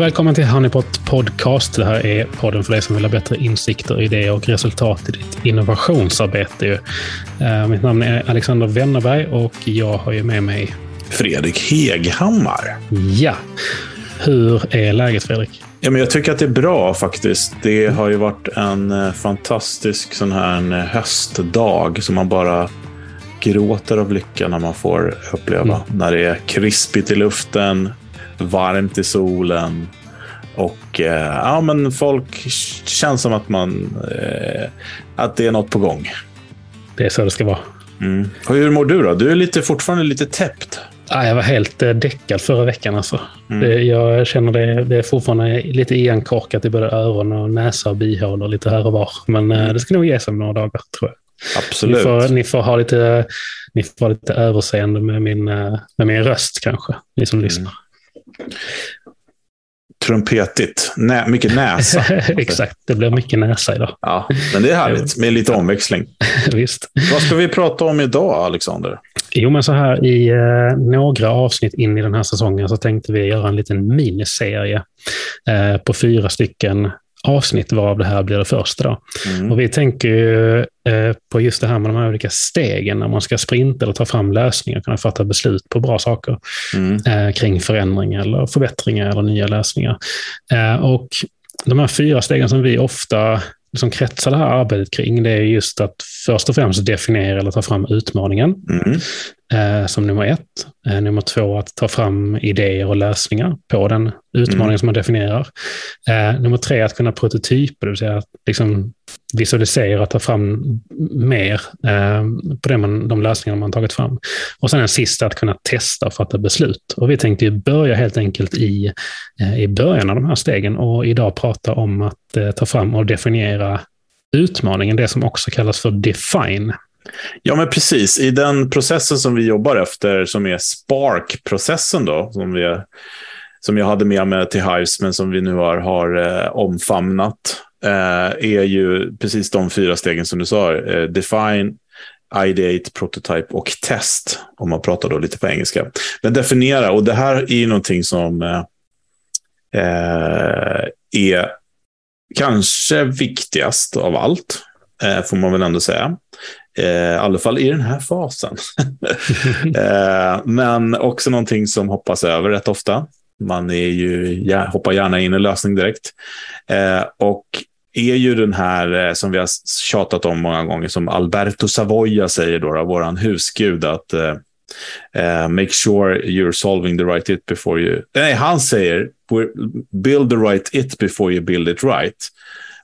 Och välkommen till Honeypot Podcast. Det här är podden för dig som vill ha bättre insikter, idéer och resultat i ditt innovationsarbete. Uh, mitt namn är Alexander Wennerberg och jag har ju med mig Fredrik Heghammar. Ja. Hur är läget Fredrik? Ja, men jag tycker att det är bra faktiskt. Det har ju varit en eh, fantastisk sån här en eh, höstdag som man bara gråter av lycka när man får uppleva. Mm. När det är krispigt i luften, varmt i solen. Och eh, ja, men folk känns som att man eh, att det är något på gång. Det är så det ska vara. Mm. Hur mår du då? Du är lite, fortfarande lite täppt. Ja, jag var helt eh, däckad förra veckan. Alltså. Mm. Det, jag känner det, det är fortfarande lite igenkorkat i både öron och näsa och bihålor lite här och var. Men mm. det ska nog ge sig om några dagar, tror jag. Absolut. Ni får, ni får, ha, lite, ni får ha lite överseende med min, med min röst kanske, ni som mm. lyssnar trumpetigt. Nä, mycket näsa. Exakt, det blir mycket näsa idag. Ja, men det är härligt med lite omväxling. Visst. Vad ska vi prata om idag, Alexander? Jo, men så här i eh, några avsnitt in i den här säsongen så tänkte vi göra en liten miniserie eh, på fyra stycken avsnitt varav det här blir det första. Mm. Och vi tänker ju, eh, på just det här med de här olika stegen när man ska sprinta eller ta fram lösningar och kunna fatta beslut på bra saker mm. eh, kring förändringar eller förbättringar eller nya lösningar. Eh, och de här fyra stegen som vi ofta som kretsar det här arbetet kring, det är just att först och främst definiera eller ta fram utmaningen. Mm som nummer ett. Eh, nummer två, att ta fram idéer och lösningar på den utmaningen mm. som man definierar. Eh, nummer tre, att kunna prototypa, det vill säga att liksom visualisera och ta fram mer eh, på det man, de lösningar man tagit fram. Och sen den sista, att kunna testa och fatta beslut. Och vi tänkte ju börja helt enkelt i, eh, i början av de här stegen och idag prata om att eh, ta fram och definiera utmaningen, det som också kallas för define. Ja, men precis. I den processen som vi jobbar efter, som är Spark-processen, då, som, vi, som jag hade med mig till Hives, men som vi nu har, har eh, omfamnat, eh, är ju precis de fyra stegen som du sa. Eh, define, ideate, prototype och test, om man pratar då lite på engelska. Men definiera, och det här är ju någonting som eh, eh är kanske viktigast av allt, eh, får man väl ändå säga. Eh, I alla fall i den här fasen. eh, men också någonting som hoppas över rätt ofta. Man är ju, hoppar gärna in i lösning direkt. Eh, och är ju den här som vi har tjatat om många gånger, som Alberto Savoia säger, då, då våran husgud, att Uh, make sure you're solving the right it before you... Nej, han säger build the right it before you build it right.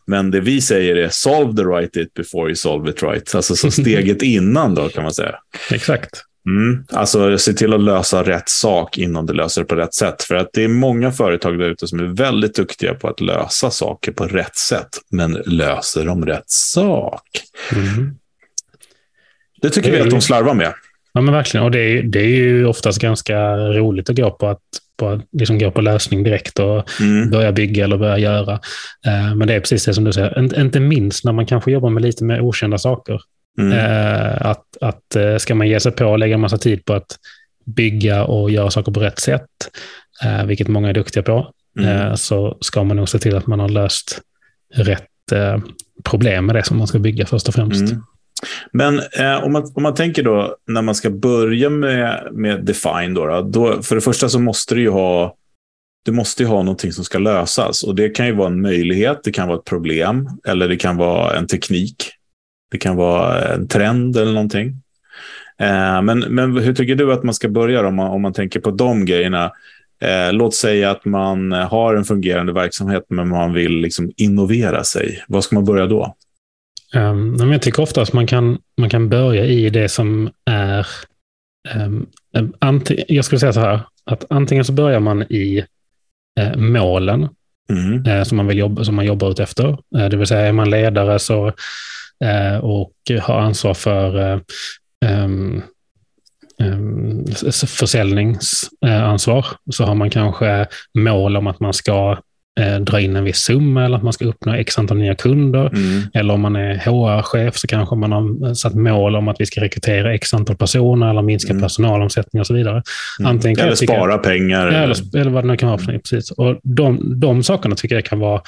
Men det vi säger är solve the right it before you solve it right. Alltså så steget innan då kan man säga. Exakt. Mm. Alltså se till att lösa rätt sak innan du löser det på rätt sätt. För att det är många företag där ute som är väldigt duktiga på att lösa saker på rätt sätt. Men löser de rätt sak? Mm. Det tycker det vi att de slarvar med. Ja, men verkligen. Och det är, det är ju oftast ganska roligt att gå på att på liksom gå på lösning direkt och mm. börja bygga eller börja göra. Eh, men det är precis det som du säger, inte minst när man kanske jobbar med lite mer okända saker. Mm. Eh, att, att eh, ska man ge sig på och lägga en massa tid på att bygga och göra saker på rätt sätt, vilket många är duktiga på, mm. så ska man nog se till att man har löst rätt problem med det som man ska bygga först och främst. Mm. Men eh, om, man, om man tänker då när man ska börja med, med Define, då, då, då, för det första så måste du ju ha du måste ju ha någonting som ska lösas och det kan ju vara en möjlighet, det kan vara ett problem eller det kan vara en teknik. Det kan vara en trend eller någonting. Eh, men, men hur tycker du att man ska börja om man, om man tänker på de grejerna? Eh, låt säga att man har en fungerande verksamhet men man vill liksom innovera sig. Vad ska man börja då? Um, jag tycker ofta att man kan, man kan börja i det som är... Um, jag skulle säga så här, att antingen så börjar man i uh, målen mm. uh, som, man vill jobba, som man jobbar ut efter. Uh, det vill säga är man ledare så, och har ansvar för um, försäljningsansvar så har man kanske mål om att man ska eh, dra in en viss summa eller att man ska uppnå x antal nya kunder. Mm. Eller om man är HR-chef så kanske man har satt mål om att vi ska rekrytera x antal personer eller minska mm. personalomsättning och så vidare. Mm. eller spara pengar. Eller, eller vad det nu kan vara. För precis. Och de, de sakerna tycker jag kan vara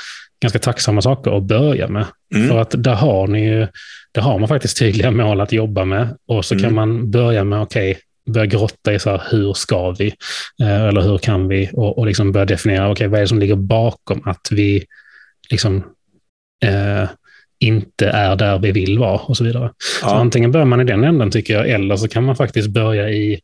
ganska tacksamma saker att börja med. Mm. För att där har, ni ju, där har man faktiskt tydliga mål att jobba med. Och så kan mm. man börja med, okej, okay, börja grotta i så här, hur ska vi? Eh, eller hur kan vi? Och, och liksom börja definiera, okay, vad är det som ligger bakom att vi liksom eh, inte är där vi vill vara och så vidare. Ja. Så antingen börjar man i den änden tycker jag, eller så kan man faktiskt börja i,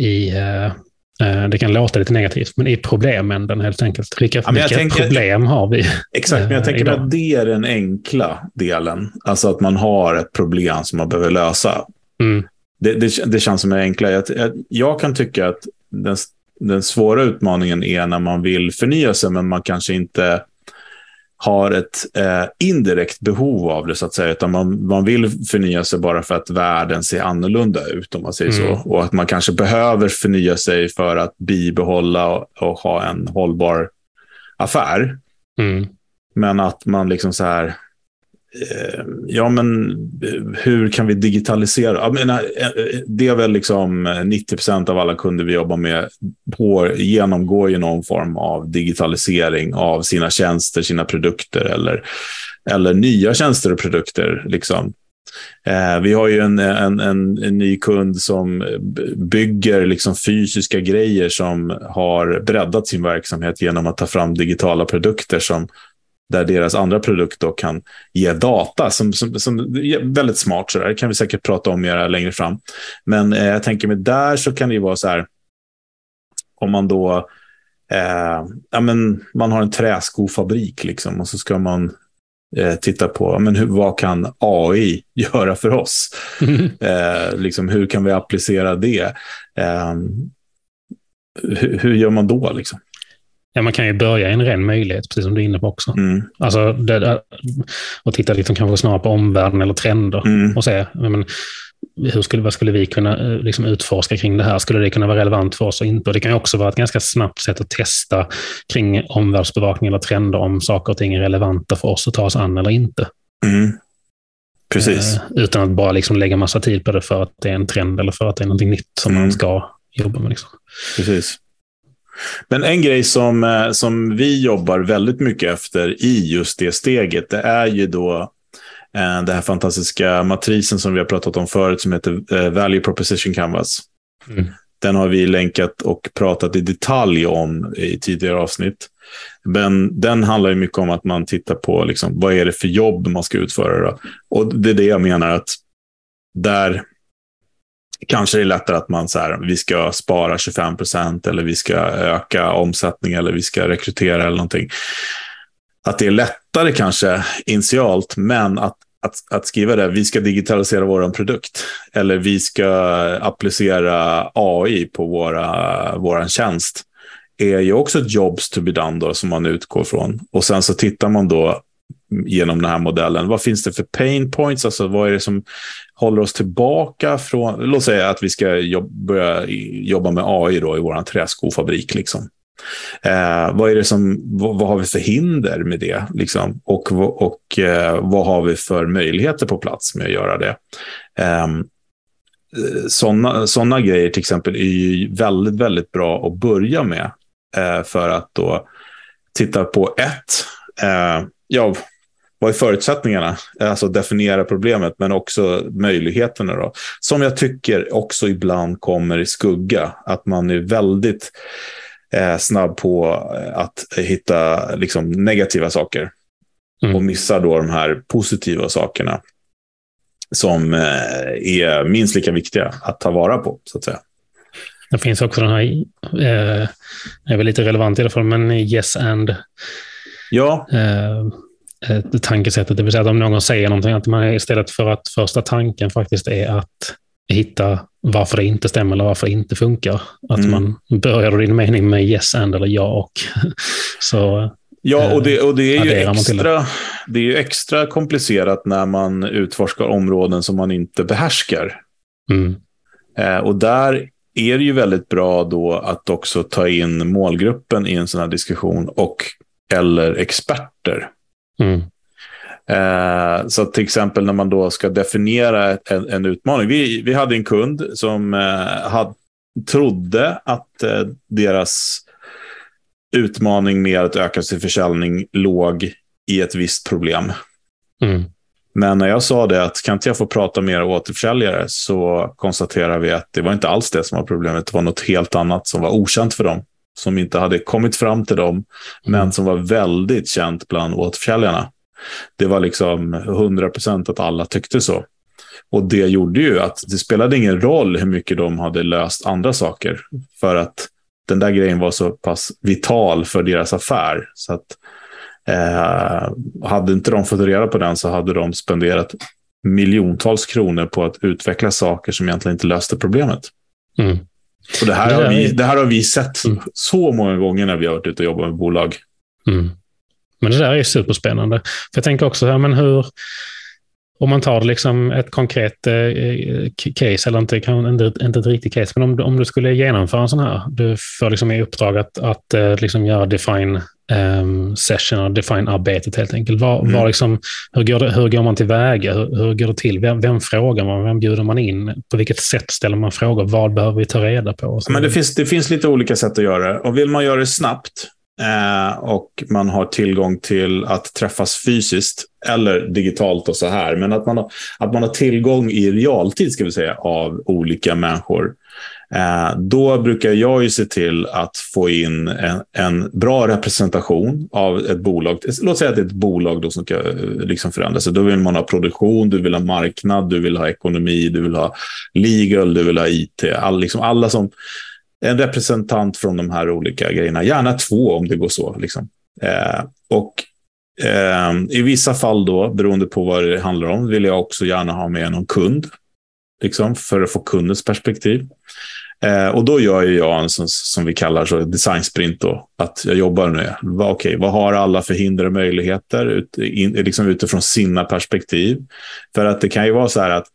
i eh, eh det kan låta lite negativt, men i problemänden helt enkelt. Vilka, ja, vilka tänker, problem har vi? Exakt, men jag tänker idag? att det är den enkla delen. Alltså att man har ett problem som man behöver lösa. Mm det, det, det, känns som det enkla. Jag, jag kan tycka att den, den svåra utmaningen är när man vill förnya sig, men man kanske inte har ett eh, indirekt behov av det, så att säga. Utan man, man vill förnya sig bara för att världen ser annorlunda ut, om man säger mm. så. Och att man kanske behöver förnya sig för att bibehålla och, och ha en hållbar affär. Mm. Men att man liksom så här, Eh, ja, men eh, hur kan vi digitalisera? Jag menar, eh, det är väl liksom 90 procent av alla kunder vi jobbar med på, genomgår ju någon form av digitalisering av sina tjänster, sina produkter eller, eller nya tjänster och produkter. Liksom. Eh, vi har ju en, en, en, en, ny kund som bygger liksom fysiska grejer som har breddat sin verksamhet genom att ta fram digitala produkter som där deras andra produkt då kan ge data som, som, som är väldigt smart. Så där. Det kan vi säkert prata om mer längre fram. Men eh, jag tänker mig där så kan det ju vara så här. Om man då eh, ja, men man har en träskofabrik liksom, och så ska man eh, titta på men hur, vad kan AI göra för oss. Mm. Liksom, hur kan vi applicera det? Eh, hur, hur, gör man då? Liksom? Ja, man kan ju börja i en ren möjlighet, precis som du är inne på också. Mm. Alltså, det, och titta liksom kanske snarare på omvärlden eller trender mm. och se men, hur skulle, vad skulle vi kunna eh, liksom, utforska kring det här? Skulle det kunna vara relevant för oss och inte? Och det kan också vara ett ganska snabbt sätt att testa kring omvärldsbevakning eller trender om saker och ting är relevanta för oss att ta oss an eller inte. Mm. Precis. Eh, utan att bara liksom lägga massa tid på det för att det är en trend eller för att det är någonting nytt som man mm. ska jobba med. Liksom. Precis. Men en grej som, eh, som vi jobbar väldigt mycket efter i just det steget, det är ju då eh, den här fantastiska matrisen som vi har pratat om förut som heter eh, Value Proposition Canvas. Mm. Den har vi länkat och pratat i detalj om i tidigare avsnitt. Men den handlar ju mycket om att man tittar på liksom, vad är det för jobb man ska utföra. Då? Och det är det jag menar att där kanske det är lättare att man så här, vi ska spara 25 procent eller vi ska öka omsättning eller vi ska rekrytera eller någonting. Att det är lättare kanske initialt, men att, att, att skriva det, vi ska digitalisera vår produkt eller vi ska applicera AI på våra, våran tjänst är ju också ett jobs to be done då, som man utgår från. Och sen så tittar man då genom den här modellen. Vad finns det för pain points? Alltså vad är det som håller oss tillbaka från, låt säga att vi ska jobba, börja jobba med AI då i vår träskofabrik. Liksom. Eh, vad, är det som, vad, vad, har vi för hinder med det? Liksom? Och, och eh, vad har vi för möjligheter på plats med att göra det? Eh, sådana, sådana grejer till exempel är ju väldigt, väldigt bra att börja med. Eh, för att då titta på ett, eh, ja, vad är förutsättningarna? Alltså definiera problemet, men också möjligheterna. Då. Som jag tycker också ibland kommer i skugga. Att man är väldigt eh, snabb på att hitta liksom, negativa saker. Mm. Och missar då de här positiva sakerna. Som eh, är minst lika viktiga att ta vara på, så att säga. Det finns också den här, eh, är väl lite relevant i alla fall, men yes and. Ja. Eh, tankesättet. Det vill säga att om någon säger någonting, att man istället för att första tanken faktiskt är att hitta varför det inte stämmer eller varför det inte funkar. Att mm. man börjar din mening med yes and eller ja och. Så Ja, och det, och det är ju extra, det är ju extra komplicerat när man utforskar områden som man inte behärskar. Mm. Eh, och där är det ju väldigt bra då att också ta in målgruppen i en sån här diskussion och eller experter. Mm. Eh, så till exempel när man då ska definiera en, en utmaning. Vi, vi hade en kund som eh, had, trodde att eh, deras utmaning med att öka sin försäljning låg i ett visst problem. Mm. Men när jag sa det att kan inte jag få prata med era återförsäljare så konstaterar vi att det var inte alls det som var problemet. Det var något helt annat som var okänt för dem. Som inte hade kommit fram till dem, mm. men som var väldigt känt bland återförsäljarna. Det var liksom 100 procent att alla tyckte så. Och det gjorde ju att det spelade ingen roll hur mycket de hade löst andra saker. För att den där grejen var så pass vital för deras affär. Så att eh, hade inte de fått reda på den så hade de spenderat miljontals kronor på att utveckla saker som egentligen inte löste problemet. Mm. Och det, här har vi, det här har vi sett mm. så många gånger när vi har varit ute och jobbat med bolag. Mm. Men det där är superspännande. För jag tänker också, här, men hur, om man tar liksom ett konkret eh, case, eller inte, inte, inte ett riktigt case, men om, om du skulle genomföra en sån här, du får liksom i uppdrag att, att eh, liksom göra define um, session och define-arbetet helt enkelt. Var, mm. var liksom, hur, går det, hur går man tillväga? Hur, hur går det till? Vem, vem frågar man? Vem bjuder man in? På vilket sätt ställer man frågor? Vad behöver vi ta reda på? Men det, finns, det finns lite olika sätt att göra det. Och vill man göra det snabbt eh, och man har tillgång till att träffas fysiskt eller digitalt och så här, men att man har, att man har tillgång i realtid ska vi säga, av olika människor Eh, då brukar jag ju se till att få in en, en, bra representation av ett bolag. Låt säga att det är ett bolag då som ska eh, liksom förändras. Då vill man ha produktion, du vill ha marknad, du vill ha ekonomi, du vill ha legal, du vill ha IT. All, liksom alla som, en representant från de här olika grejerna. Gärna två om det går så. Liksom. Eh, och eh, I vissa fall, då, beroende på vad det handlar om, vill jag också gärna ha med någon kund. Liksom, för att få kundens perspektiv. Eh, och då gör jag en som, som vi kallar så design sprint. Då, att jag jobbar nu. vad, okay, vad har alla för hinder och möjligheter ut, in, liksom utifrån sina perspektiv. För att det kan ju vara så här att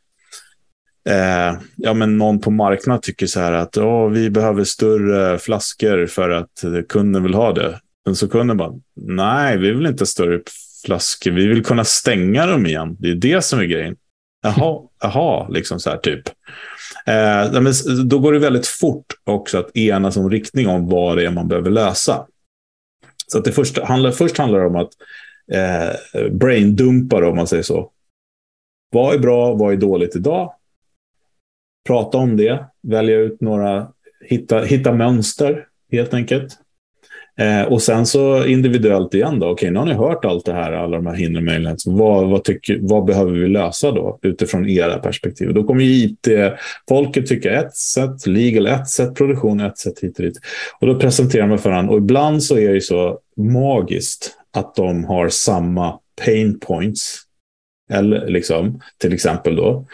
eh, ja, men någon på marknaden tycker så här att oh, vi behöver större flaskor för att kunden vill ha det. Men så kunden bara, nej, vi vill inte ha större flaskor. Vi vill kunna stänga dem igen. Det är det som är grejen. Jaha, jaha, liksom så här typ. Eh, men då går det väldigt fort också att enas om riktning om vad det är man behöver lösa. Så att det först handlar, först handlar det om att eh, braindumpa, om man säger så. Vad är bra, vad är dåligt idag? Prata om det, välja ut några, hitta, hitta mönster helt enkelt. Eh, och sen så individuellt igen då. Okej, nu har ni hört allt det här, alla de här hindren möjligheter. Vad, vad, tycker, vad behöver vi lösa då utifrån era perspektiv? Då kommer IT-folket tycka ett sätt, legal ett sätt, produktion ett sätt hit och dit. Och då presenterar man för varandra. Och ibland så är det så magiskt att de har samma pain points. Eller liksom, till exempel då.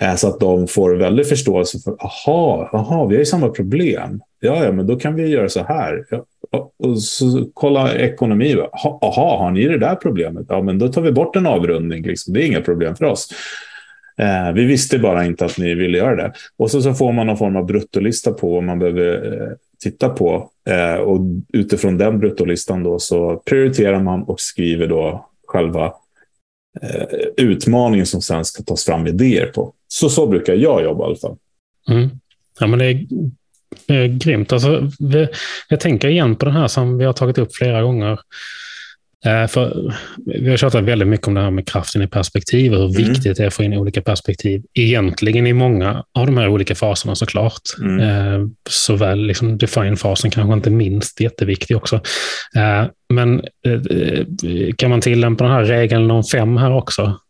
Eh, så att de får väldigt förståelse för, aha, aha, vi har ju samma problem. Ja, ja, men då kan vi göra så här. Ja, och så kolla ekonomi. Aha, har ni det där problemet? Ja, men då tar vi bort en avrundning. Liksom. Det är inga problem för oss. Eh, vi visste bara inte att ni ville göra det. Och så, så får man någon form av bruttolista på vad man behöver eh, titta på. Eh, och utifrån den bruttolistan då så prioriterar man och skriver då själva eh, utmaningen som sen ska tas fram idéer på. Så, så brukar jag jobba i alla fall. Mm. Ja, men det är eh, grymt. Alltså, vi, jag tänker igen på den här som vi har tagit upp flera gånger. Eh, för vi har tjatat väldigt mycket om det här med kraften i perspektiv och hur mm. viktigt det är att få in olika perspektiv. Egentligen i många av de här olika faserna såklart. Mm. Eh, såväl liksom define-fasen kanske inte minst jätteviktig också. Men eh, kan man tillämpa den här regeln om fem här också?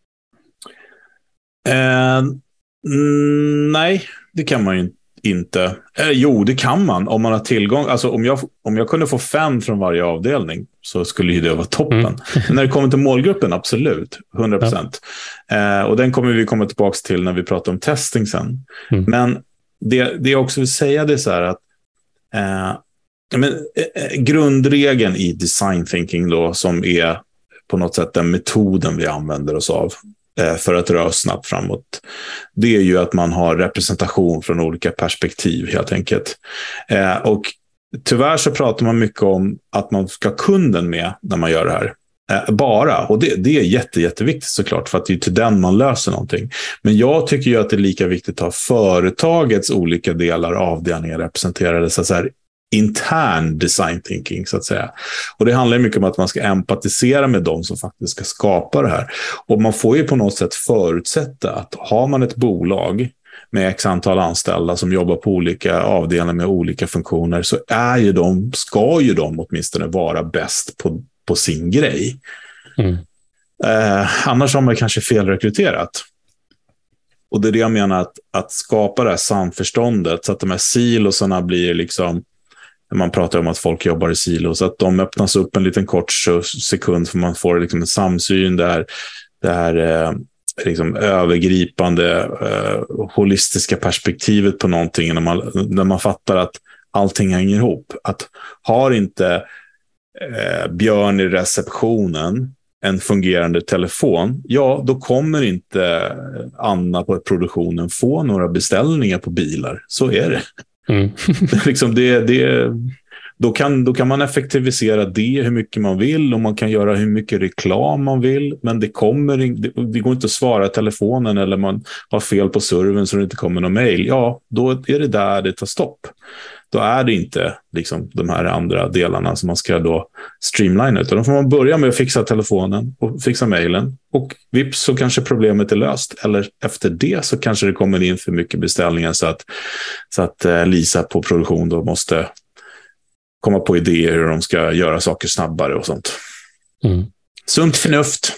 Eh, nej, det kan man ju inte inte. Eh, jo, det kan man om man har tillgång. Alltså, om, jag, om jag kunde få fem från varje avdelning så skulle ju det vara toppen. Mm. när det kommer till målgruppen, absolut. 100 procent. Ja. Eh, och den kommer vi komma tillbaka till när vi pratar om testing sen. Mm. Men det, det jag också vill säga det är så här att eh, men, eh, eh, grundregeln i design thinking då, som är på något sätt den metoden vi använder oss av. Eh, för att röra oss snabbt framåt. Det är ju att man har representation från olika perspektiv helt enkelt. Eh, och tyvärr så pratar man mycket om att man ska ha kunden med när man gör det här. Eh, bara. Och det, det är jätte, jätteviktigt såklart, för att det är till den man löser någonting. Men jag tycker ju att det är lika viktigt att ha företagets olika delar, avdelningar representerade. Så, så här, intern design thinking, så att säga. Och det handlar mycket om att man ska empatisera med dem som faktiskt ska skapa det här. Och man får ju på något sätt förutsätta att har man ett bolag med x antal anställda som jobbar på olika avdelningar med olika funktioner så är ju de, ska ju de åtminstone vara bäst på, på sin grej. Mm. Eh, annars har man kanske felrekryterat. Och det är det jag menar, att, att skapa det här samförståndet så att de här silosarna blir liksom man pratar om att folk jobbar i silos, att de öppnas upp en liten kort sekund för man får liksom en samsyn där det här eh, liksom övergripande eh, holistiska perspektivet på någonting när man, när man fattar att allting hänger ihop. Att har inte eh, Björn i receptionen en fungerande telefon, ja, då kommer inte Anna på produktionen få några beställningar på bilar. Så är det. Mm. liksom det, det, då, kan, då kan man effektivisera det hur mycket man vill och man kan göra hur mycket reklam man vill. Men det, kommer, det, det går inte att svara telefonen eller man har fel på servern så det inte kommer någon mail. Ja, då är det där det tar stopp. Då är det inte liksom, de här andra delarna som man ska då streamlina. Utan då får man börja med att fixa telefonen och fixa mejlen. Och vips så kanske problemet är löst. Eller efter det så kanske det kommer in för mycket beställningar så att, så att eh, Lisa på produktion då måste komma på idéer hur de ska göra saker snabbare och sånt. Mm. Sunt förnuft.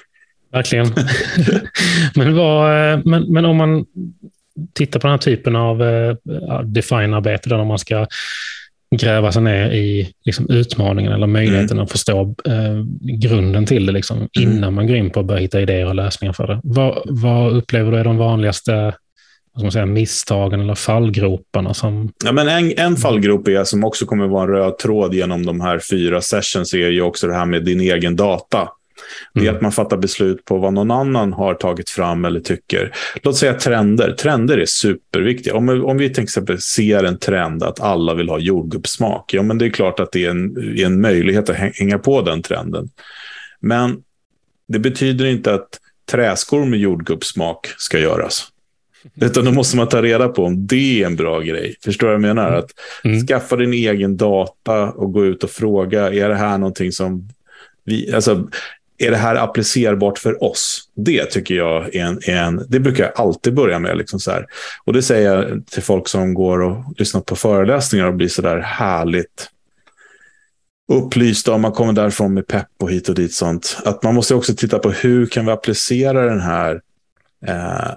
Verkligen. men, vad, eh, men, men om man tittar på den här typen av uh, define-arbete, där man ska gräva sig ner i liksom, utmaningen eller möjligheten mm. att förstå uh, grunden till det liksom, mm. innan man går in på att börja hitta idéer och lösningar för det. Vad, vad upplever du är de vanligaste vad man säga, misstagen eller fallgroparna? Som... Ja, men en, en fallgrop är, som också kommer vara en röd tråd genom de här fyra sessions är ju också det här med din egen data. Det är mm. att man fattar beslut på vad någon annan har tagit fram eller tycker. Låt säga trender. Trender är superviktiga. Om, om vi till exempel ser en trend att alla vill ha jordgubbssmak. Ja, men det är klart att det är en, är en möjlighet att hänga på den trenden. Men det betyder inte att träskor med jordgubbssmak ska göras. Utan då måste man ta reda på om det är en bra grej. Förstår du vad jag menar? Att mm. skaffa din egen data och gå ut och fråga, är det här någonting som vi, alltså, är det här applicerbart för oss? Det tycker jag är en, är en det brukar jag alltid börja med. Liksom så här. Och det säger jag till folk som går och lyssnar på föreläsningar och blir så där härligt upplysta om man kommer därifrån med pepp och hit och dit sånt. Att man måste också titta på hur kan vi applicera den här eh,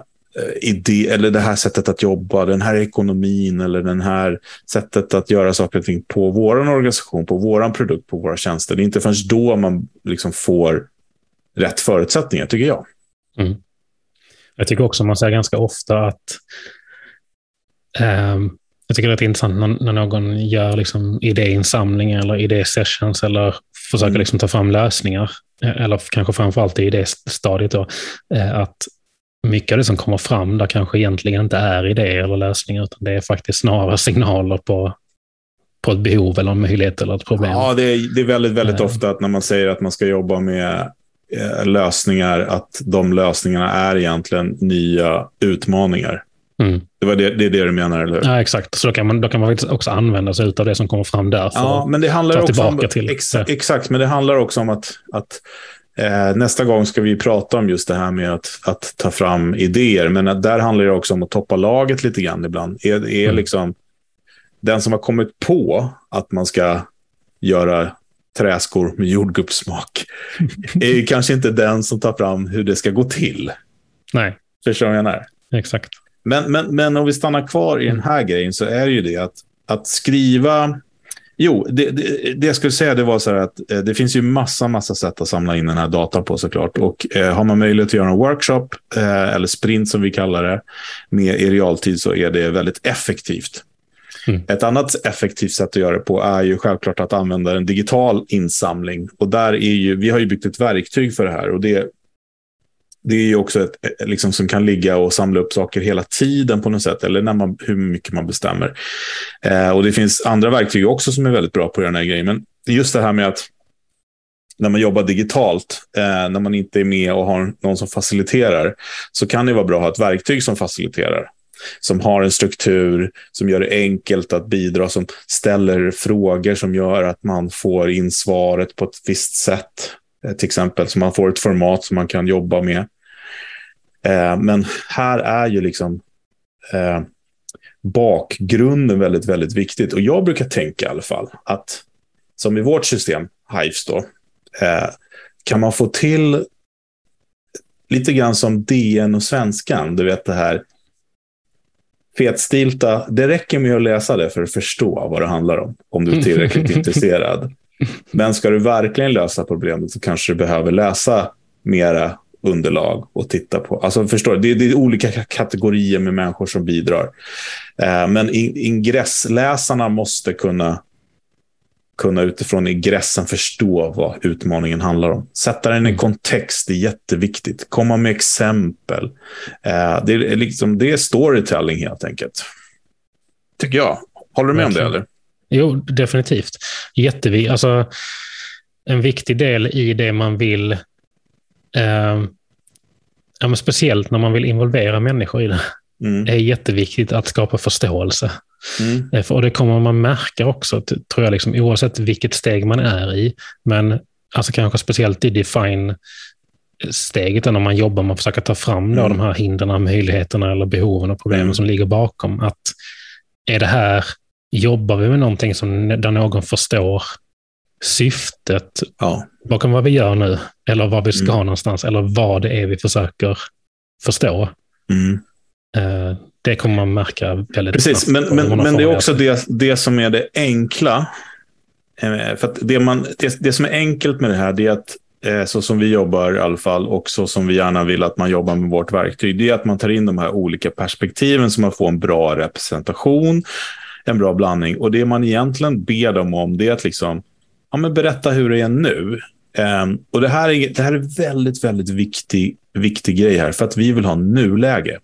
idé eller det här sättet att jobba, den här ekonomin eller den här sättet att göra saker och ting på vår organisation, på vår produkt, på våra tjänster. Det är inte förrän då man liksom får rätt förutsättningar, tycker jag. Mm. Jag tycker också man säger ganska ofta att um, jag tycker det är intressant när, när någon gör liksom idéinsamling eller idésessions eller försöker mm. liksom ta fram lösningar, eller kanske framförallt i idéstadiet, då, eh, att mycket av det som kommer fram där kanske egentligen inte är idéer eller lösningar, utan det är faktiskt snarare signaler på, på ett behov eller en möjlighet eller ett problem. Ja, det är, det är väldigt, väldigt uh, ofta att när man säger att man ska jobba med eh, lösningar, att de lösningarna är egentligen nya utmaningar. Mm. Det, var det, det är det du menar, eller hur? Ja, exakt. Så då kan man, då kan man också använda sig av det som kommer fram där. Ja, men det handlar också om, till. Ex, exakt, men det handlar också om att, att Eh, nästa gång ska vi prata om just det här med att, att ta fram idéer. Men där handlar det också om att toppa laget lite grann ibland. Är, är mm. liksom den som har kommit på att man ska göra träskor med jordgubbssmak är kanske inte den som tar fram hur det ska gå till. Nej. Förstår du vad jag menar? Exakt. Men, men, men om vi stannar kvar i den här grejen så är det ju det att, att skriva Jo, det, det, det, jag skulle säga det var så här att eh, det finns ju massa, massa sätt att samla in den här datan på såklart. Och eh, har man möjlighet att göra en workshop, eh, eller sprint som vi kallar det, med i realtid så är det väldigt effektivt. Mm. Ett annat effektivt sätt att göra det på är ju självklart att använda en digital insamling. Och där är ju, vi har ju byggt ett verktyg för det här och det det är ju också ett, eh, liksom, som kan ligga och samla upp saker hela tiden på något sätt, eller när man, hur mycket man bestämmer. Eh, och det finns andra verktyg också som är väldigt bra på den här grejen. Men just det här med att när man jobbar digitalt, eh, när man inte är med och har någon som faciliterar, så kan det vara bra att ha ett verktyg som faciliterar. Som har en struktur, som gör det enkelt att bidra, som ställer frågor som gör att man får in svaret på ett visst sätt. Eh, till exempel, så man får ett format som man kan jobba med. Eh, men här är ju liksom eh, bakgrunden väldigt, väldigt viktigt. Och jag brukar tänka i alla fall att som i vårt system, Hives då, kan man få till lite grann som DN och Svenskan, du vet det här fetstilta, det räcker med att läsa det för att förstå vad det handlar om, om du är tillräckligt intresserad. Men ska du verkligen lösa problemet så kanske du behöver läsa mera underlag och titta på. Alltså förstår du, det, det är olika kategorier med människor som bidrar. Eh, men ingressläsarna måste kunna kunna utifrån ingressen förstå vad utmaningen handlar om. Sätta den i mm. kontext är jätteviktigt. Komma med exempel. Eh, det, är liksom, det är storytelling helt enkelt. Tycker jag. Håller du med om det? eller? Jo, definitivt. Jätteviktigt. Alltså, en viktig del i det man vill, eh, ja, speciellt när man vill involvera människor i det, mm. är jätteviktigt att skapa förståelse. Mm. Eh, och det kommer man märka också, tror jag, liksom, oavsett vilket steg man är i. Men alltså kanske speciellt i define-steget, när man jobbar med att försöka ta fram då, mm. de här hindren, möjligheterna eller behoven och problemen mm. som ligger bakom. Att är det här jobbar vi med någonting som, där någon förstår syftet ja. bakom vad vi gör nu, eller vad vi ska mm. någonstans, eller vad det är vi försöker förstå. Mm. Uh, det kommer man märka väldigt Precis, snabbt. Men, men, men det är också det, det som är det enkla. Uh, för det, man, det, det som är enkelt med det här, det är att uh, så som vi jobbar i alla fall, och så som vi gärna vill att man jobbar med vårt verktyg, det är att man tar in de här olika perspektiven så man får en bra representation en bra blandning. Och det man egentligen ber dem om det är att liksom, ja, men berätta hur det är nu. Um, och det här är, det här är väldigt, väldigt viktig, viktig grej här, för att vi vill ha nuläge.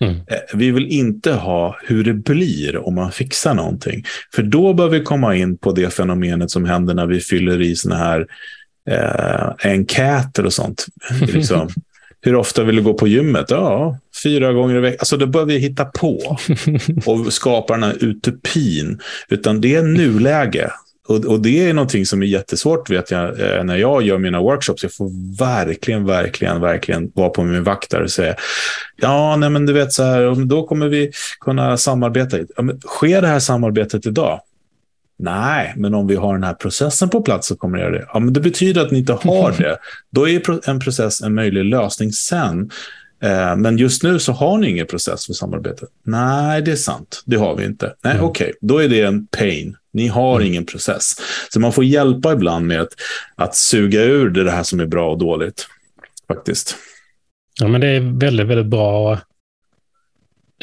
Mm. Uh, vi vill inte ha hur det blir om man fixar någonting. För då bör vi komma in på det fenomenet som händer när vi fyller i såna här uh, enkäter och sånt. liksom. Hur ofta vill du gå på gymmet? Ja, fyra gånger i veckan. Alltså, då bör vi hitta på och skapa den här utopin. Utan det är nuläge. Och, och, det är någonting som är jättesvårt vet jag eh, när jag gör mina workshops. Jag får verkligen, verkligen, verkligen vara på min vakt där och säga ja, nej, men du vet så här, då kommer vi kunna samarbeta. Ja, men, sker det här samarbetet idag? Nej, men om vi har den här processen på plats så kommer det göra det. Ja, men det betyder att ni inte har det. Då är en process en möjlig lösning sen. Eh, men just nu så har ni ingen process för samarbete. Nej, det är sant. Det har vi inte. Nej, mm. okej, okay. då är det en pain. Ni har mm. ingen process. Så man får hjälpa ibland med att, att suga ur det här som är bra och dåligt. Faktiskt. Ja, men det är väldigt, väldigt bra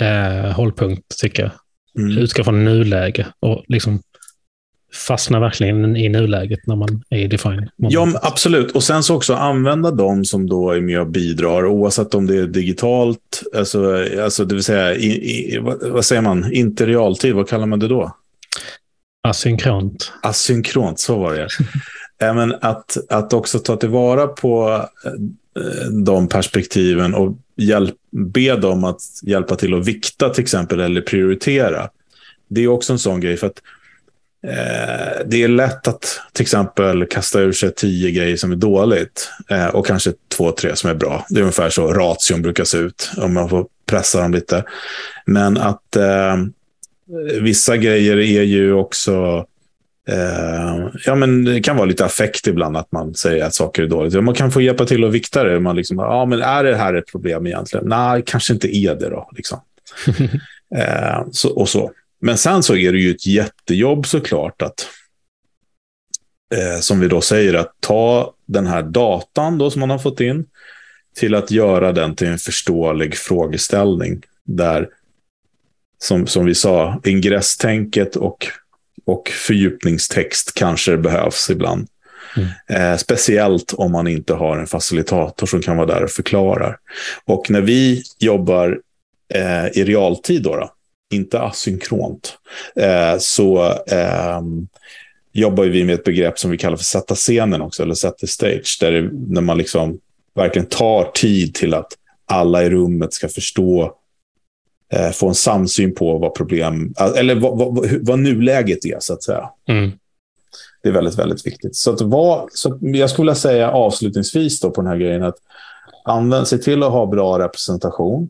eh, hållpunkt tycker jag. Mm. Utgå från nuläge och liksom fastnar verkligen i nuläget när man är i Define. Ja, absolut. Och sen så också använda dem som då är med och bidrar, oavsett om det är digitalt, alltså, alltså det vill säga, i, i, vad, vad, säger man, inte realtid, vad kallar man det då? Asynkront. Asynkront, så var det. Även att, att också ta tillvara på eh, de perspektiven och hjälp, be dem att hjälpa till att vikta till exempel eller prioritera. Det är också en sån grej. för att Eh, det är lätt att till exempel kasta ur sig tio grejer som är dåligt eh, och kanske två, tre som är bra. Det är ungefär så ration brukar se ut om man får pressa dem lite. Men att eh, vissa grejer är ju också eh, ja, men det kan vara lite affekt ibland att man säger att saker är dåligt. Man kan få hjälpa till att vikta det. Man liksom, ja, men är det här ett problem egentligen? Nej, kanske inte är det då. Liksom. eh, så, och så. Men sen så är det ju ett jättejobb såklart att, eh, som vi då säger, att ta den här datan då som man har fått in till att göra den till en förståelig frågeställning. Där, som, som vi sa, ingresstänket och, och fördjupningstext kanske behövs ibland. Mm. Eh, speciellt om man inte har en facilitator som kan vara där och förklara. Och när vi jobbar eh, i realtid, då, då inte asynkront, eh, så ehm, jobbar vi med ett begrepp som vi kallar för sätta scenen också, eller set the stage, där det, när man liksom verkligen tar tid till att alla i rummet ska förstå, eh, få en samsyn på vad problem, eller vad, vad, vad nuläget är, så att säga. Mm. Det är väldigt, väldigt viktigt. Så, att vad, så jag skulle vilja säga avslutningsvis då på den här grejen att använd, se till att ha bra representation.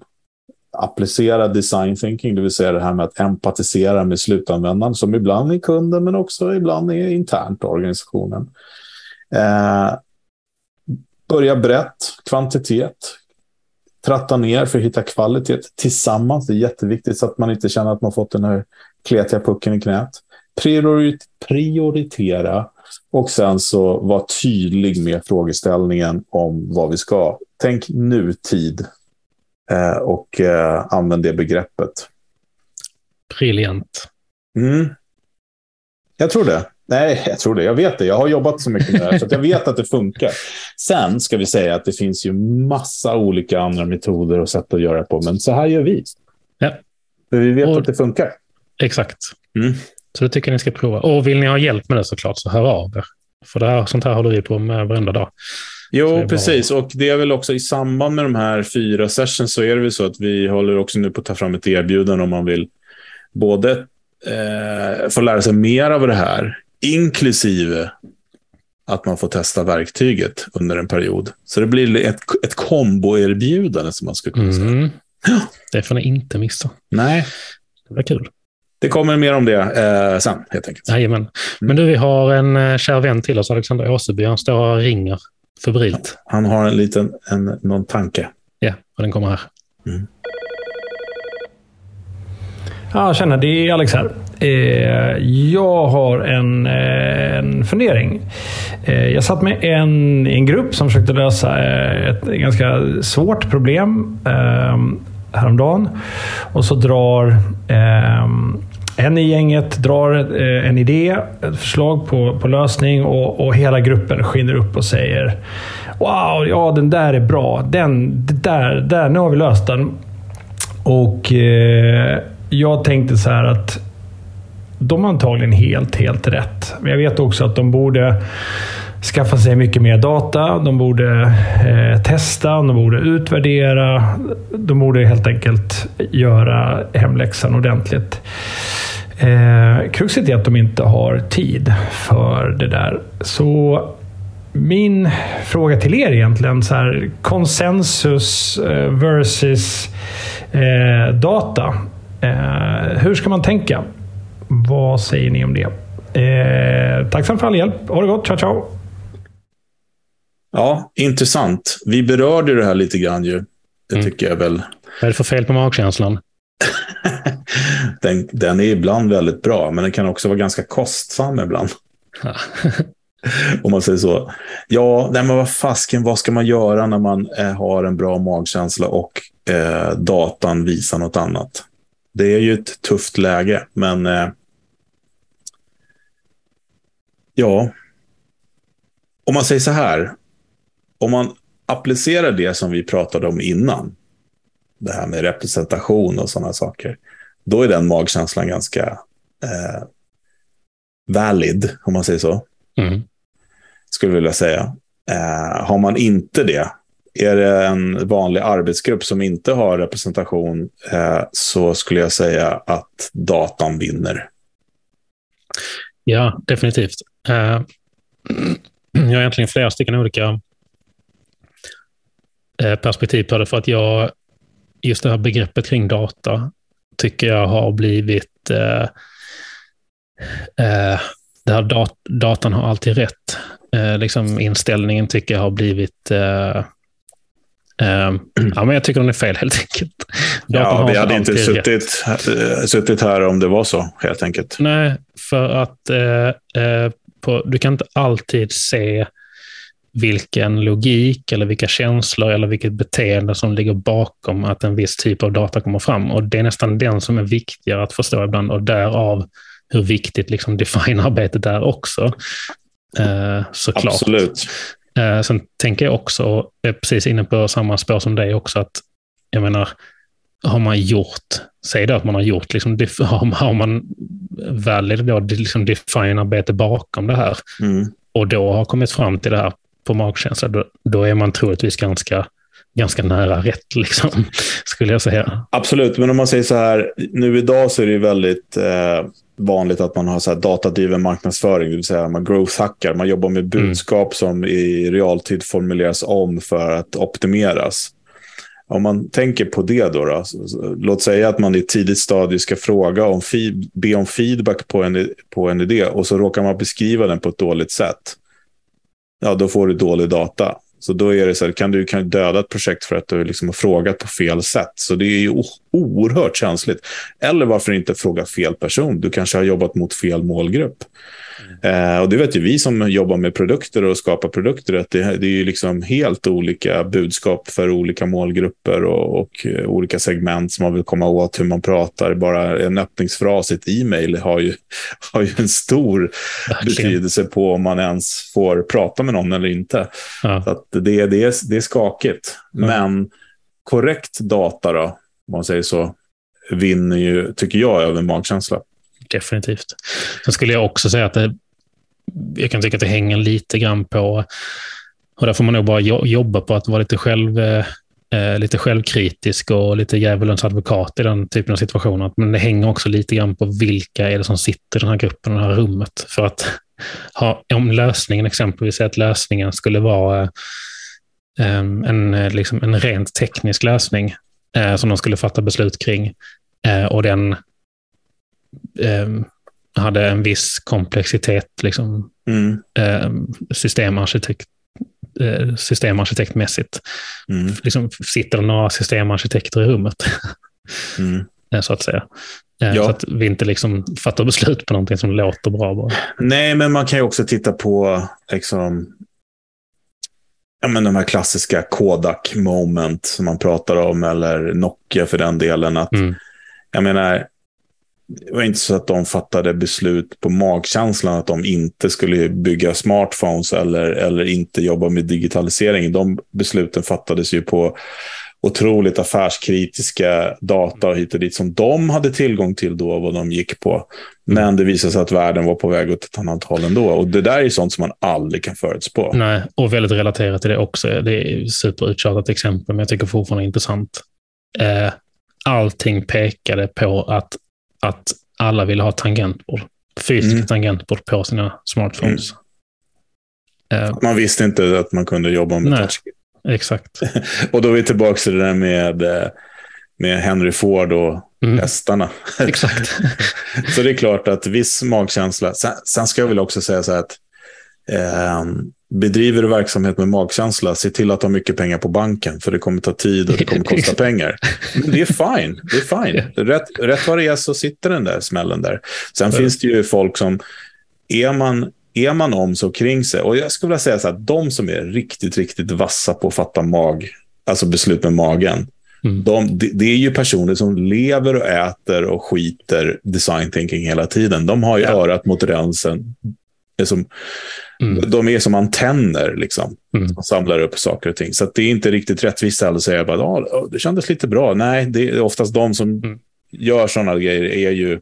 Applicera design thinking, det vill säga det här med att empatisera med slutanvändaren, som ibland är kunden, men också ibland är internt organisationen. Eh, börja brett, kvantitet, tratta ner för att hitta kvalitet tillsammans. Det är jätteviktigt så att man inte känner att man fått den här kletiga pucken i knät. prioritera och sen så vara tydlig med frågeställningen om vad vi ska. Tänk nutid och eh, använd det begreppet. Briljant. Mm. Jag tror det. Nej, jag tror det. Jag vet det. Jag har jobbat så mycket med det här, så jag vet att det funkar. Sen ska vi säga att det finns ju massa olika andra metoder och sätt att göra på, men så här gör vi. Ja. För vi vet och, att det funkar. Exakt. Mm. Så det tycker jag ni ska prova. Och vill ni ha hjälp med det såklart, så hör av er. För det här, sånt här håller vi på med varenda dag. Jo, precis. Och det är väl också i samband med de här fyra sessions så är det väl så att vi håller också nu på att ta fram ett erbjudande om man vill både eh, få lära sig mer av det här inklusive att man får testa verktyget under en period. Så det blir ett, ett komboerbjudande som man skulle kunna säga. Mm. Det får ni inte missa. Nej. Det blir kul. Det kommer mer om det eh, sen, helt enkelt. Jajamän. Mm. Men du, vi har en eh, kär vän till oss, Alexander Åseby. Han står och ringer febrilt. Han har en liten en, någon tanke. Ja, och den kommer här. Mm. Ja, tjena. Det är Alex här. Eh, jag har en, eh, en fundering. Eh, jag satt med en, en grupp som försökte lösa ett ganska svårt problem häromdagen. Och så drar en i gänget drar eh, en idé, ett förslag på, på lösning och, och hela gruppen skiner upp och säger Wow, ja den där är bra. Den, där, där, nu har vi löst den. Och eh, jag tänkte så här att de har antagligen helt, helt rätt. Men jag vet också att de borde skaffa sig mycket mer data. De borde eh, testa, de borde utvärdera. De borde helt enkelt göra hemläxan ordentligt. Eh, kruxet är att de inte har tid för det där. Så min fråga till er egentligen, så här, konsensus eh, versus eh, data. Eh, hur ska man tänka? Vad säger ni om det? Eh, tacksam för all hjälp. Ha det gott. Ciao, ciao. Ja, intressant. Vi berörde det här lite grann ju. Det mm. tycker jag väl. Vad är det för fel på magkänslan? den, den är ibland väldigt bra, men den kan också vara ganska kostsam ibland. Om man säger så. Ja, nej men vad fasken, vad ska man göra när man eh, har en bra magkänsla och eh, datan visar något annat? Det är ju ett tufft läge, men eh, ja. Om man säger så här. Om man applicerar det som vi pratade om innan. Det här med representation och sådana saker. Då är den magkänslan ganska eh, valid, om man säger så. Mm. Skulle vilja säga. Eh, har man inte det, är det en vanlig arbetsgrupp som inte har representation eh, så skulle jag säga att datan vinner. Ja, definitivt. Eh, jag har egentligen flera stycken olika perspektiv på det. För att jag, just det här begreppet kring data, tycker jag har blivit... Eh, eh, där dat datan har alltid rätt. Eh, liksom inställningen tycker jag har blivit eh, Um, ja, men jag tycker den är fel helt enkelt. ja, vi hade inte suttit, äh, suttit här om det var så, helt enkelt. Nej, för att på, du kan inte alltid se vilken logik eller vilka känslor eller vilket beteende som ligger bakom att en viss typ av data kommer fram. Och Det är nästan den som är viktigare att förstå ibland och därav hur viktigt liksom define-arbetet är också. Eh, såklart. Absolut. Eh, sen tänker jag också, och är precis inne på samma spår som dig också, att jag menar, har man gjort, säg då att man har gjort, liksom, har man väl liksom define-arbete bakom det här mm. och då har kommit fram till det här på magkänsla, då, då är man troligtvis ganska ganska nära rätt, liksom, skulle jag säga. Absolut, men om man säger så här, nu idag så är det väldigt eh, vanligt att man har så här datadriven marknadsföring, det vill säga man growth-hackar, man jobbar med mm. budskap mm. som i realtid formuleras om för att optimeras. Om man tänker på det då, då låt säga att man i ett tidigt stadie ska fråga om be om feedback på en, på en idé och så råkar man beskriva den på ett dåligt sätt. Ja, då får du dålig data. Så då är det så här, kan du kan döda ett projekt för att du liksom har frågat på fel sätt. Så det är ju oerhört känsligt. Eller varför inte fråga fel person? Du kanske har jobbat mot fel målgrupp. Eh, och det vet ju vi som jobbar med produkter och skapar produkter, att det, det är ju liksom helt olika budskap för olika målgrupper och, och uh, olika segment som man vill komma åt hur man pratar. Bara en öppningsfras i ett e-mail har ju, har ju en stor Verkligen. betydelse på om man ens får prata med någon eller inte. Ja. Så det, det, är, det är skakigt. Ja. Men korrekt data då, om man säger så, vinner ju, tycker jag, över magkänsla definitivt. Sen skulle jag också säga att det, jag kan tycka att det hänger lite grann på, och där får man nog bara jobba på att vara lite själv eh, lite självkritisk och lite djävulens advokat i den typen av situationer. Men det hänger också lite grann på vilka är det som sitter i den här gruppen, det här rummet. För att ha, om lösningen exempelvis är att lösningen skulle vara eh, en, eh, liksom en rent teknisk lösning eh, som de skulle fatta beslut kring eh, och den eh, hade en viss komplexitet, liksom, mm. eh, systemarkitekt, eh, systemarkitektmässigt. Mm. Liksom, sitter några systemarkitekter i rummet? Mm. Eh, så att säga. Eh, ja. Så att vi inte liksom fattar beslut på någonting som låter bra. Bara. Nej, men man kan ju också titta på liksom, ja, men de här klassiska Kodak moment som man pratar om, eller Nokia för den delen. Att, mm. Jag menar, det var inte så att de fattade beslut på magkänslan att de inte skulle bygga smartphones eller, eller inte jobba med digitalisering. De besluten fattades ju på otroligt affärskritiska data och hit och dit som de hade tillgång till då, vad de gick på. Men det visade sig att världen var på väg åt ett annat håll ändå. Och det där är sånt som man aldrig kan förutspå. Nej, och väldigt relaterat till det också. Det är superuttjatat exempel, men jag tycker fortfarande intressant. Eh, allting pekade på att, att alla ville ha tangentbord. Fysiska mm. tangentbord på sina smartphones. Mm. Uh, man visste inte att man kunde jobba med touchscreen. Exakt. och då är vi tillbaka till det där med, eh, med Henry Ford och mm. hästarna. Exakt. så det är klart att viss magkänsla. Sen, sen ska jag väl också säga så här att eh, bedriver du verksamhet med magkänsla, se till att ha mycket pengar på banken, för det kommer ta tid och det kommer kosta pengar. Men det är fine. Det är fine. Rätt, rätt vad det är så sitter den där smällen där. Sen finns det ju folk som, är man, är man om så kring sig, och jag skulle vilja säga så att de som är riktigt, riktigt vassa på att fatta mag, alltså beslut med magen, Mm. De, det, det är ju personer som lever och äter och skiter design thinking hela tiden. De har ju ja. örat mot rälsen. Som, Mm. De är som antenner liksom, mm. som samlar upp saker och ting. Så det är inte riktigt rättvist att säga att ah, det kändes lite bra. Nej, det är oftast de som mm. gör sådana grejer är ju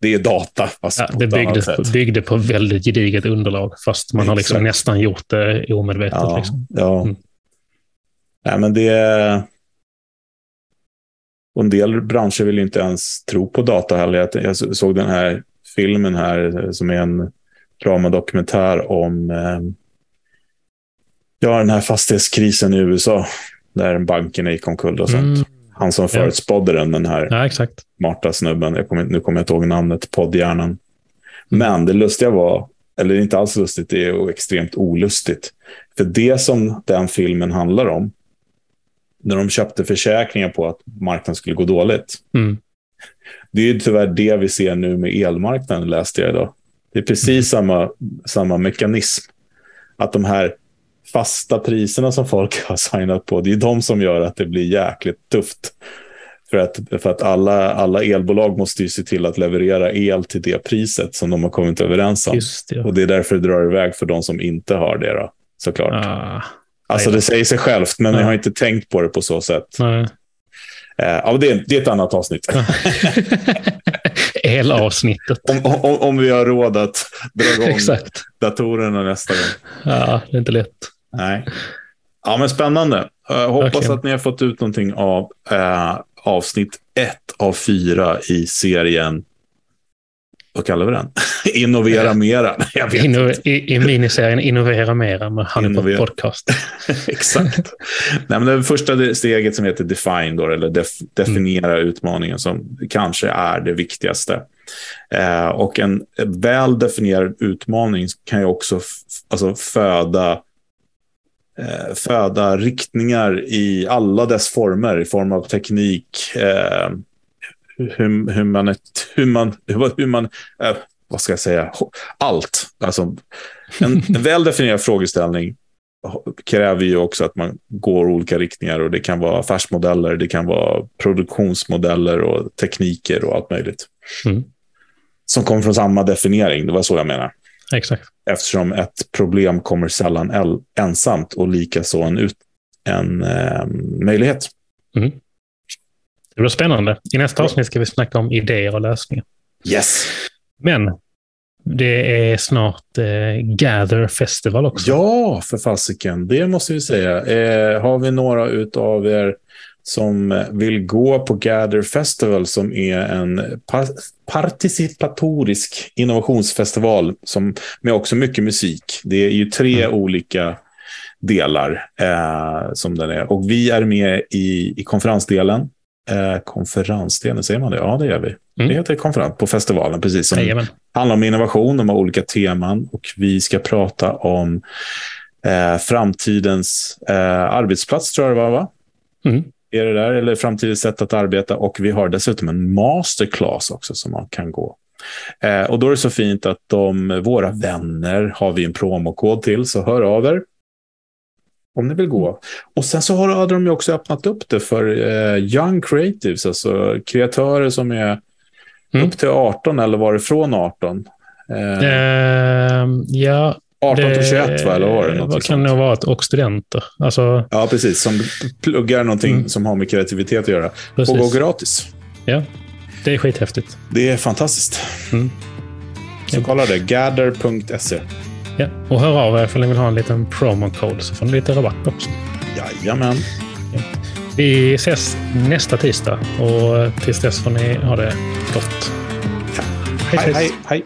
det är data. Fast ja, det byggde på, byggde på väldigt gediget underlag, fast man Exakt. har liksom nästan gjort det omedvetet. Ja, liksom. ja. Mm. Nej, men det... Och en del branscher vill inte ens tro på data heller. Jag såg den här filmen här som är en dramadokumentär om eh, ja, den här fastighetskrisen i USA. Där bankerna gick omkull och sånt. Mm. Han som förutspådde den, den här ja, exakt. smarta snubben. Jag kommer, nu kommer jag inte ihåg namnet, poddhjärnan. Mm. Men det lustiga var, eller inte alls lustigt, det är extremt olustigt. För det som den filmen handlar om, när de köpte försäkringar på att marknaden skulle gå dåligt. Mm. Det är tyvärr det vi ser nu med elmarknaden, läste jag idag. Det är precis samma, samma mekanism. Att de här fasta priserna som folk har signat på, det är de som gör att det blir jäkligt tufft För att, för att alla, alla elbolag måste ju se till att leverera el till det priset som de har kommit överens om. Det. Och det är därför det drar iväg för de som inte har det. Då, såklart. Ah, alltså det säger sig självt, men Ja. jag har inte tänkt på det på så sätt. nej. Eh, ja, det, är, det är ett annat avsnitt. Elavsnittet. om, om, om vi har råd att dra igång Exakt. datorerna nästa gång. Ja, det är inte lätt. Nej. Ja, men spännande. Jag hoppas Verkligen. att ni har fått ut någonting av eh, avsnitt ett av fyra i serien. Vad kallar vi den? Innovera mera. Jag vet Inno, i, I miniserien Innovera Mera med Honeypot Innovera. Podcast. Exakt. Nej, men det första steget som heter Define, då, eller def, definiera utmaningen, som kanske är det viktigaste. Eh, och en väl definierad utmaning kan ju också alltså föda eh, föda riktningar i alla dess former, i form av teknik, eh, hur, hur man, hur man, hur, man eh, vad ska jag säga, allt. Alltså, en, en väl definierad frågeställning kräver ju också att man går olika riktningar och det kan vara affärsmodeller, det kan vara produktionsmodeller och tekniker och allt möjligt. Mm. Som kommer från samma definiering, det var så jag menar. Exakt. Eftersom ett problem kommer sällan ensamt och likaså en, ut- en eh, möjlighet. Det blir spännande. I nästa avsnitt ska vi snacka om idéer och lösningar. Yes! Men det är snart eh, Gather Festival också. Ja, för fasiken. Det måste vi säga. Eh, har vi några av er som vill gå på Gather Festival som är en par participatorisk innovationsfestival som, med också mycket musik. Det är ju tre olika delar eh, som den är. Och vi är med i, i konferensdelen. Eh, konferensdelen, säger man det? Ja, det gör vi. Mm. Det heter konferens på festivalen, precis som Jajamän. handlar om innovation, de har olika teman och vi ska prata om eh, framtidens eh, arbetsplats, tror jag det var, va? Mm. Är det där? Eller framtidens sätt att arbeta. Och vi har dessutom en masterclass också som man kan gå. Eh, och då är det så fint att de, våra vänner har vi en promokod till, så hör av er. Om ni vill gå. Och sen så har hade de ju också öppnat upp det för eh, young creatives, alltså kreatörer som är Mm. upp till 18 eller var det från 18? Eh, Ehm, ja, 18 till 21 va, eller var det? Vad kan det ha varit? Och studenter. Alltså, Ja, precis. Som pluggar någonting Mm. som har med kreativitet att göra. precis. Och gå gratis. Ja, det är skithäftigt. Det är fantastiskt. Mm. Så kolla det. Gather.se. Ja. Och hör av er om ni vill ha en liten promo-code så får ni lite rabatt också. Jajamän. Vi ses nästa tisdag och tills dess får ni ha det gott. Hej, hej, hej.